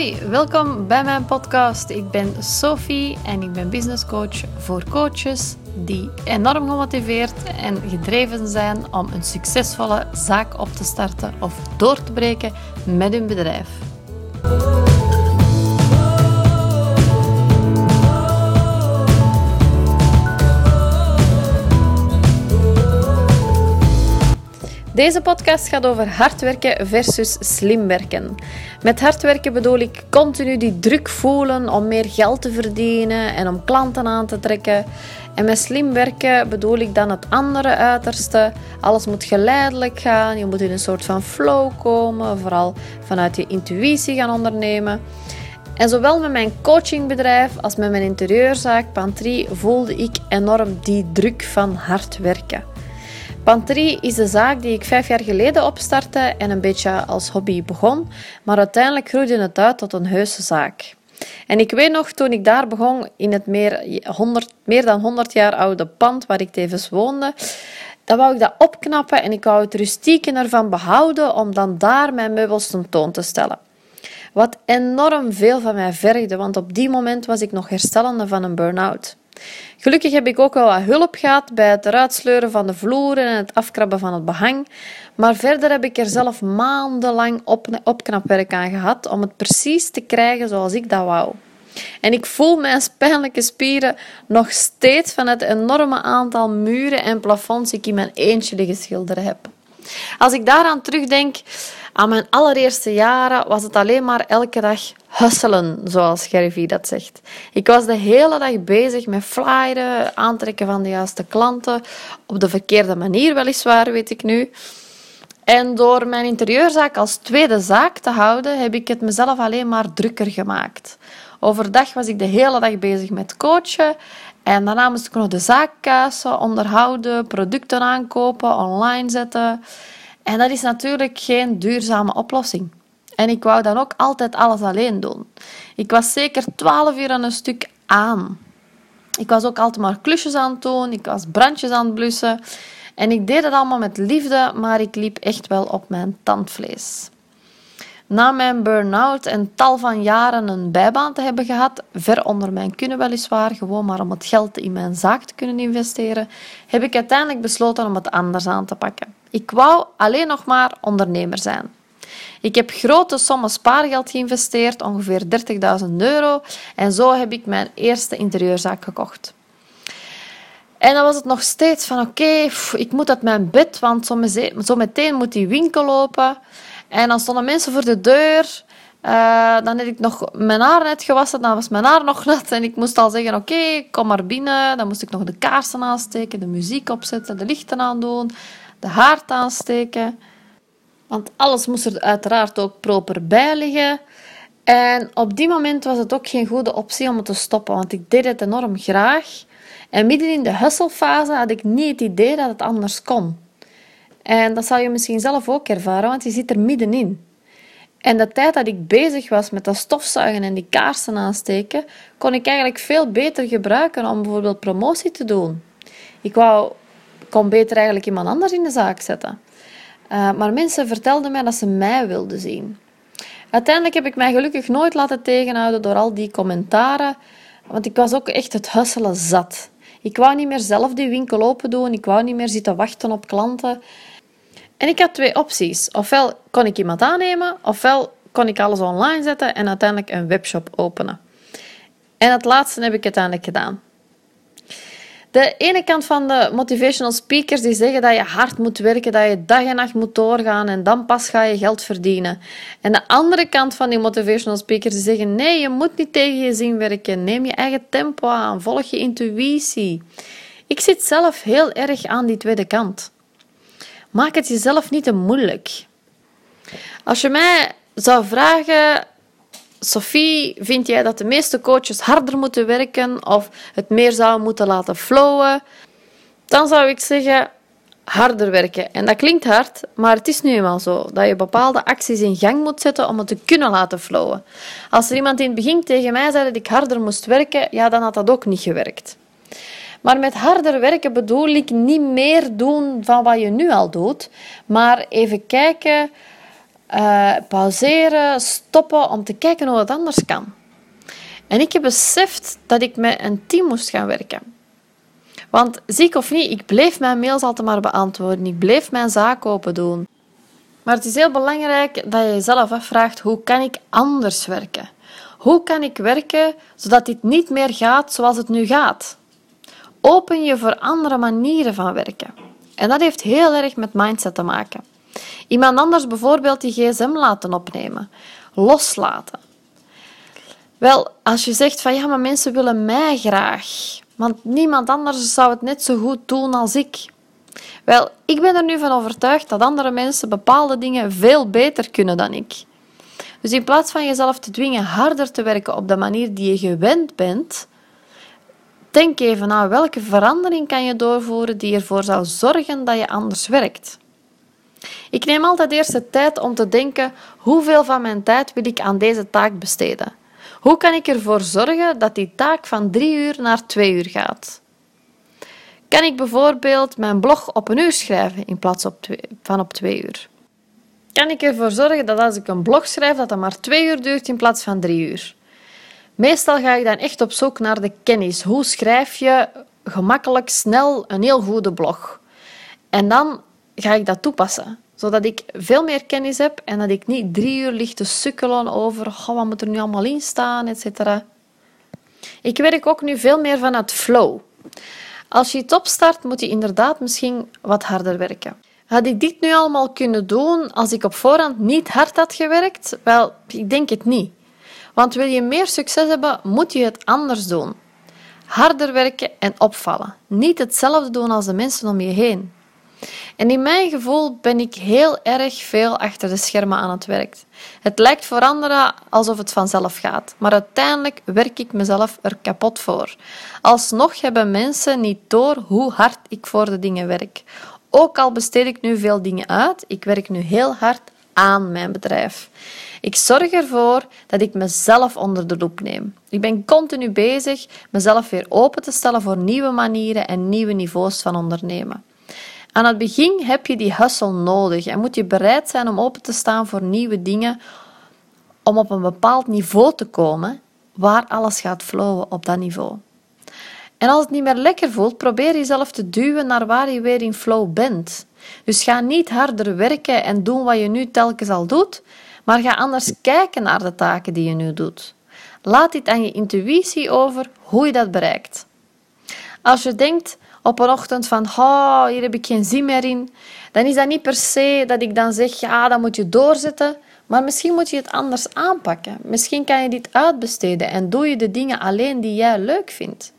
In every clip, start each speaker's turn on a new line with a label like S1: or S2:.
S1: Hoi, welkom bij mijn podcast. Ik ben Sophie en ik ben business coach voor coaches die enorm gemotiveerd en gedreven zijn om een succesvolle zaak op te starten of door te breken met hun bedrijf. Deze podcast gaat over hard werken versus slim werken. Met hard werken bedoel ik continu die druk voelen om meer geld te verdienen en om klanten aan te trekken. En met slim werken bedoel ik dan het andere uiterste. Alles moet geleidelijk gaan, je moet in een soort van flow komen, vooral vanuit je intuïtie gaan ondernemen. En zowel met mijn coachingbedrijf als met mijn interieurzaak Pantry voelde ik enorm die druk van hard werken. Pantry is de zaak die ik vijf jaar geleden opstartte en een beetje als hobby begon, maar uiteindelijk groeide het uit tot een heuse zaak. En ik weet nog, toen ik daar begon, in het meer, 100, meer dan 100 jaar oude pand waar ik tevens woonde, dan wou ik dat opknappen en ik wou het rustieke ervan behouden om dan daar mijn meubels tentoon te stellen. Wat enorm veel van mij vergde, want op die moment was ik nog herstellende van een burn-out. Gelukkig heb ik ook wel wat hulp gehad bij het eruit sleuren van de vloeren en het afkrabben van het behang. Maar verder heb ik er zelf maandenlang op, opknapwerk aan gehad om het precies te krijgen zoals ik dat wou. En ik voel mijn pijnlijke spieren nog steeds van het enorme aantal muren en plafonds die ik in mijn eentje liggen schilderen heb. Als ik daaraan terugdenk, aan mijn allereerste jaren was het alleen maar elke dag hustelen, zoals Gervie dat zegt. Ik was de hele dag bezig met flyeren, aantrekken van de juiste klanten, op de verkeerde manier weliswaar, weet ik nu. En door mijn interieurzaak als tweede zaak te houden, heb ik het mezelf alleen maar drukker gemaakt. Overdag was ik de hele dag bezig met coachen en daarna moest ik nog de zaak onderhouden, producten aankopen, online zetten. En dat is natuurlijk geen duurzame oplossing. En ik wou dan ook altijd alles alleen doen. Ik was zeker twaalf uur aan een stuk aan. Ik was ook altijd maar klusjes aan het doen, ik was brandjes aan het blussen. En ik deed het allemaal met liefde, maar ik liep echt wel op mijn tandvlees. Na mijn burn-out en tal van jaren een bijbaan te hebben gehad, ver onder mijn kunnen weliswaar, gewoon maar om het geld in mijn zaak te kunnen investeren, heb ik uiteindelijk besloten om het anders aan te pakken. Ik wou alleen nog maar ondernemer zijn. Ik heb grote sommen spaargeld geïnvesteerd, ongeveer 30.000 euro, en zo heb ik mijn eerste interieurzaak gekocht. En dan was het nog steeds van oké, ik moet uit mijn bed, want zo meteen moet die winkel lopen. En dan stonden mensen voor de deur. Uh, dan had ik nog mijn haar net gewassen, dan was mijn haar nog nat. En ik moest al zeggen, oké, kom maar binnen. Dan moest ik nog de kaarsen aansteken, de muziek opzetten, de lichten aandoen, de haard aansteken. Want alles moest er uiteraard ook proper bij liggen. En op die moment was het ook geen goede optie om het te stoppen, want ik deed het enorm graag. En midden in de hustlefase had ik niet het idee dat het anders kon. En dat zal je misschien zelf ook ervaren, want je zit er middenin. En de tijd dat ik bezig was met dat stofzuigen en die kaarsen aansteken, kon ik eigenlijk veel beter gebruiken om bijvoorbeeld promotie te doen. Ik wou, kon beter eigenlijk iemand anders in de zaak zetten. Uh, maar mensen vertelden mij dat ze mij wilden zien. Uiteindelijk heb ik mij gelukkig nooit laten tegenhouden door al die commentaren, want ik was ook echt het husselen zat. Ik wou niet meer zelf die winkel open doen, ik wou niet meer zitten wachten op klanten. En ik had twee opties. Ofwel kon ik iemand aannemen, ofwel kon ik alles online zetten en uiteindelijk een webshop openen. En het laatste heb ik uiteindelijk gedaan. De ene kant van de motivational speakers die zeggen dat je hard moet werken, dat je dag en nacht moet doorgaan en dan pas ga je geld verdienen. En de andere kant van die motivational speakers die zeggen nee, je moet niet tegen je zin werken. Neem je eigen tempo aan, volg je intuïtie. Ik zit zelf heel erg aan die tweede kant. Maak het jezelf niet te moeilijk. Als je mij zou vragen, Sophie, vind jij dat de meeste coaches harder moeten werken of het meer zouden moeten laten flowen? Dan zou ik zeggen harder werken. En dat klinkt hard, maar het is nu eenmaal zo dat je bepaalde acties in gang moet zetten om het te kunnen laten flowen. Als er iemand in het begin tegen mij zei dat ik harder moest werken, ja, dan had dat ook niet gewerkt. Maar met harder werken bedoel ik niet meer doen van wat je nu al doet, maar even kijken uh, pauzeren, stoppen om te kijken hoe het anders kan. En ik heb beseft dat ik met een team moest gaan werken. Want ziek of niet, ik bleef mijn mails altijd maar beantwoorden. Ik bleef mijn zaak open doen. Maar het is heel belangrijk dat je jezelf afvraagt: hoe kan ik anders werken? Hoe kan ik werken zodat dit niet meer gaat zoals het nu gaat? Open je voor andere manieren van werken. En dat heeft heel erg met mindset te maken. Iemand anders bijvoorbeeld die gsm laten opnemen. Loslaten. Wel, als je zegt van ja, maar mensen willen mij graag. Want niemand anders zou het net zo goed doen als ik. Wel, ik ben er nu van overtuigd dat andere mensen bepaalde dingen veel beter kunnen dan ik. Dus in plaats van jezelf te dwingen harder te werken op de manier die je gewend bent, denk even na welke verandering kan je doorvoeren die ervoor zou zorgen dat je anders werkt. Ik neem altijd eerst de tijd om te denken hoeveel van mijn tijd wil ik aan deze taak besteden. Hoe kan ik ervoor zorgen dat die taak van drie uur naar twee uur gaat? Kan ik bijvoorbeeld mijn blog op een uur schrijven in plaats van op twee uur? Kan ik ervoor zorgen dat als ik een blog schrijf, dat dat maar twee uur duurt in plaats van drie uur? Meestal ga ik dan echt op zoek naar de kennis. Hoe schrijf je gemakkelijk, snel een heel goede blog? En dan ga ik dat toepassen zodat ik veel meer kennis heb en dat ik niet drie uur lig te sukkelen over oh, wat moet er nu allemaal in staan, etc. Ik werk ook nu veel meer vanuit flow. Als je het opstart, moet je inderdaad misschien wat harder werken. Had ik dit nu allemaal kunnen doen als ik op voorhand niet hard had gewerkt? Wel, ik denk het niet. Want wil je meer succes hebben, moet je het anders doen. Harder werken en opvallen. Niet hetzelfde doen als de mensen om je heen. En in mijn gevoel ben ik heel erg veel achter de schermen aan het werk. Het lijkt voor anderen alsof het vanzelf gaat, maar uiteindelijk werk ik mezelf er kapot voor. Alsnog hebben mensen niet door hoe hard ik voor de dingen werk. Ook al besteed ik nu veel dingen uit, ik werk nu heel hard aan mijn bedrijf. Ik zorg ervoor dat ik mezelf onder de loep neem. Ik ben continu bezig mezelf weer open te stellen voor nieuwe manieren en nieuwe niveaus van ondernemen. Aan het begin heb je die hustle nodig en moet je bereid zijn om open te staan voor nieuwe dingen, om op een bepaald niveau te komen waar alles gaat flowen op dat niveau. En als het niet meer lekker voelt, probeer jezelf te duwen naar waar je weer in flow bent. Dus ga niet harder werken en doen wat je nu telkens al doet, maar ga anders kijken naar de taken die je nu doet. Laat dit aan je intuïtie over hoe je dat bereikt. Als je denkt, op een ochtend van hier heb ik geen zin meer in, dan is dat niet per se dat ik dan zeg ja, dan moet je doorzetten. Maar misschien moet je het anders aanpakken. Misschien kan je dit uitbesteden en doe je de dingen alleen die jij leuk vindt.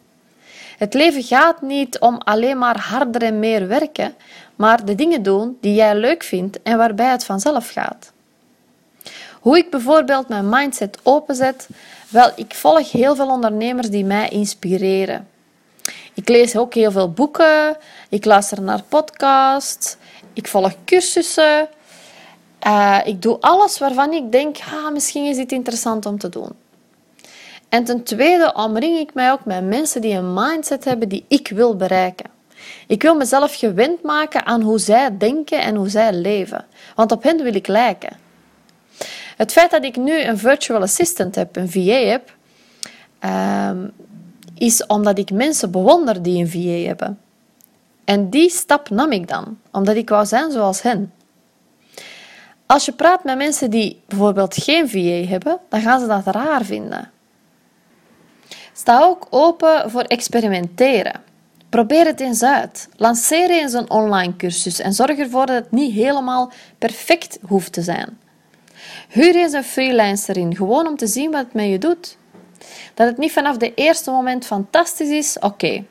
S1: Het leven gaat niet om alleen maar harder en meer werken, maar de dingen doen die jij leuk vindt en waarbij het vanzelf gaat. Hoe ik bijvoorbeeld mijn mindset openzet? Wel, ik volg heel veel ondernemers die mij inspireren. Ik lees ook heel veel boeken. Ik luister naar podcasts. Ik volg cursussen. Uh, ik doe alles waarvan ik denk, ah, misschien is dit interessant om te doen. En ten tweede omring ik mij ook met mensen die een mindset hebben die ik wil bereiken. Ik wil mezelf gewend maken aan hoe zij denken en hoe zij leven, want op hen wil ik lijken. Het feit dat ik nu een virtual assistant heb, een VA heb, ehm, is omdat ik mensen bewonder die een VA hebben. En die stap nam ik dan, omdat ik wou zijn zoals hen. Als je praat met mensen die bijvoorbeeld geen VA hebben, dan gaan ze dat raar vinden. Sta ook open voor experimenteren. Probeer het eens uit. Lanceer eens een online cursus en zorg ervoor dat het niet helemaal perfect hoeft te zijn. Huur eens een freelancer in, gewoon om te zien wat het met je doet. Dat het niet vanaf de eerste moment fantastisch is, oké.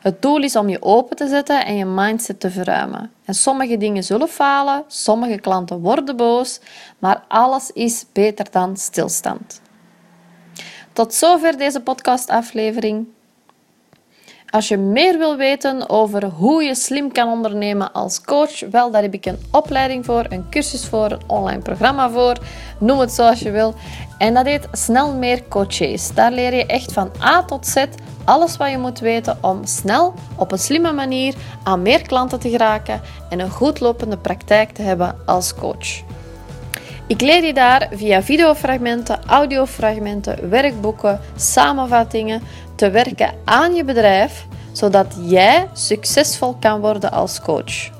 S1: Het doel is om je open te zetten en je mindset te verruimen. En sommige dingen zullen falen, sommige klanten worden boos, maar alles is beter dan stilstand. Tot zover deze podcastaflevering. Als je meer wil weten over hoe je slim kan ondernemen als coach, wel, daar heb ik een opleiding voor, een cursus voor, een online programma voor. Noem het zoals je wil. En dat heet Snel Meer Coaches. Daar leer je echt van A tot Z alles wat je moet weten om snel, op een slimme manier aan meer klanten te geraken en een goed lopende praktijk te hebben als coach. Ik leer je daar via videofragmenten, audiofragmenten, werkboeken, samenvattingen te werken aan je bedrijf, zodat jij succesvol kan worden als coach.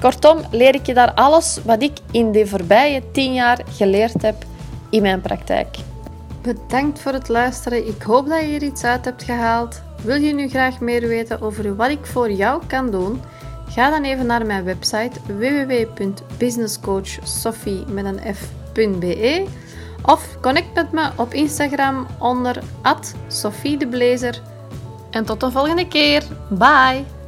S1: Kortom, leer ik je daar alles wat ik in de voorbije 10 jaar geleerd heb in mijn praktijk. Bedankt voor het luisteren. Ik hoop dat je er iets uit hebt gehaald. Wil je nu graag meer weten over wat ik voor jou kan doen? Ga dan even naar mijn website f.be of connect met me op Instagram onder @sophiedeblazer. En tot de volgende keer. Bye!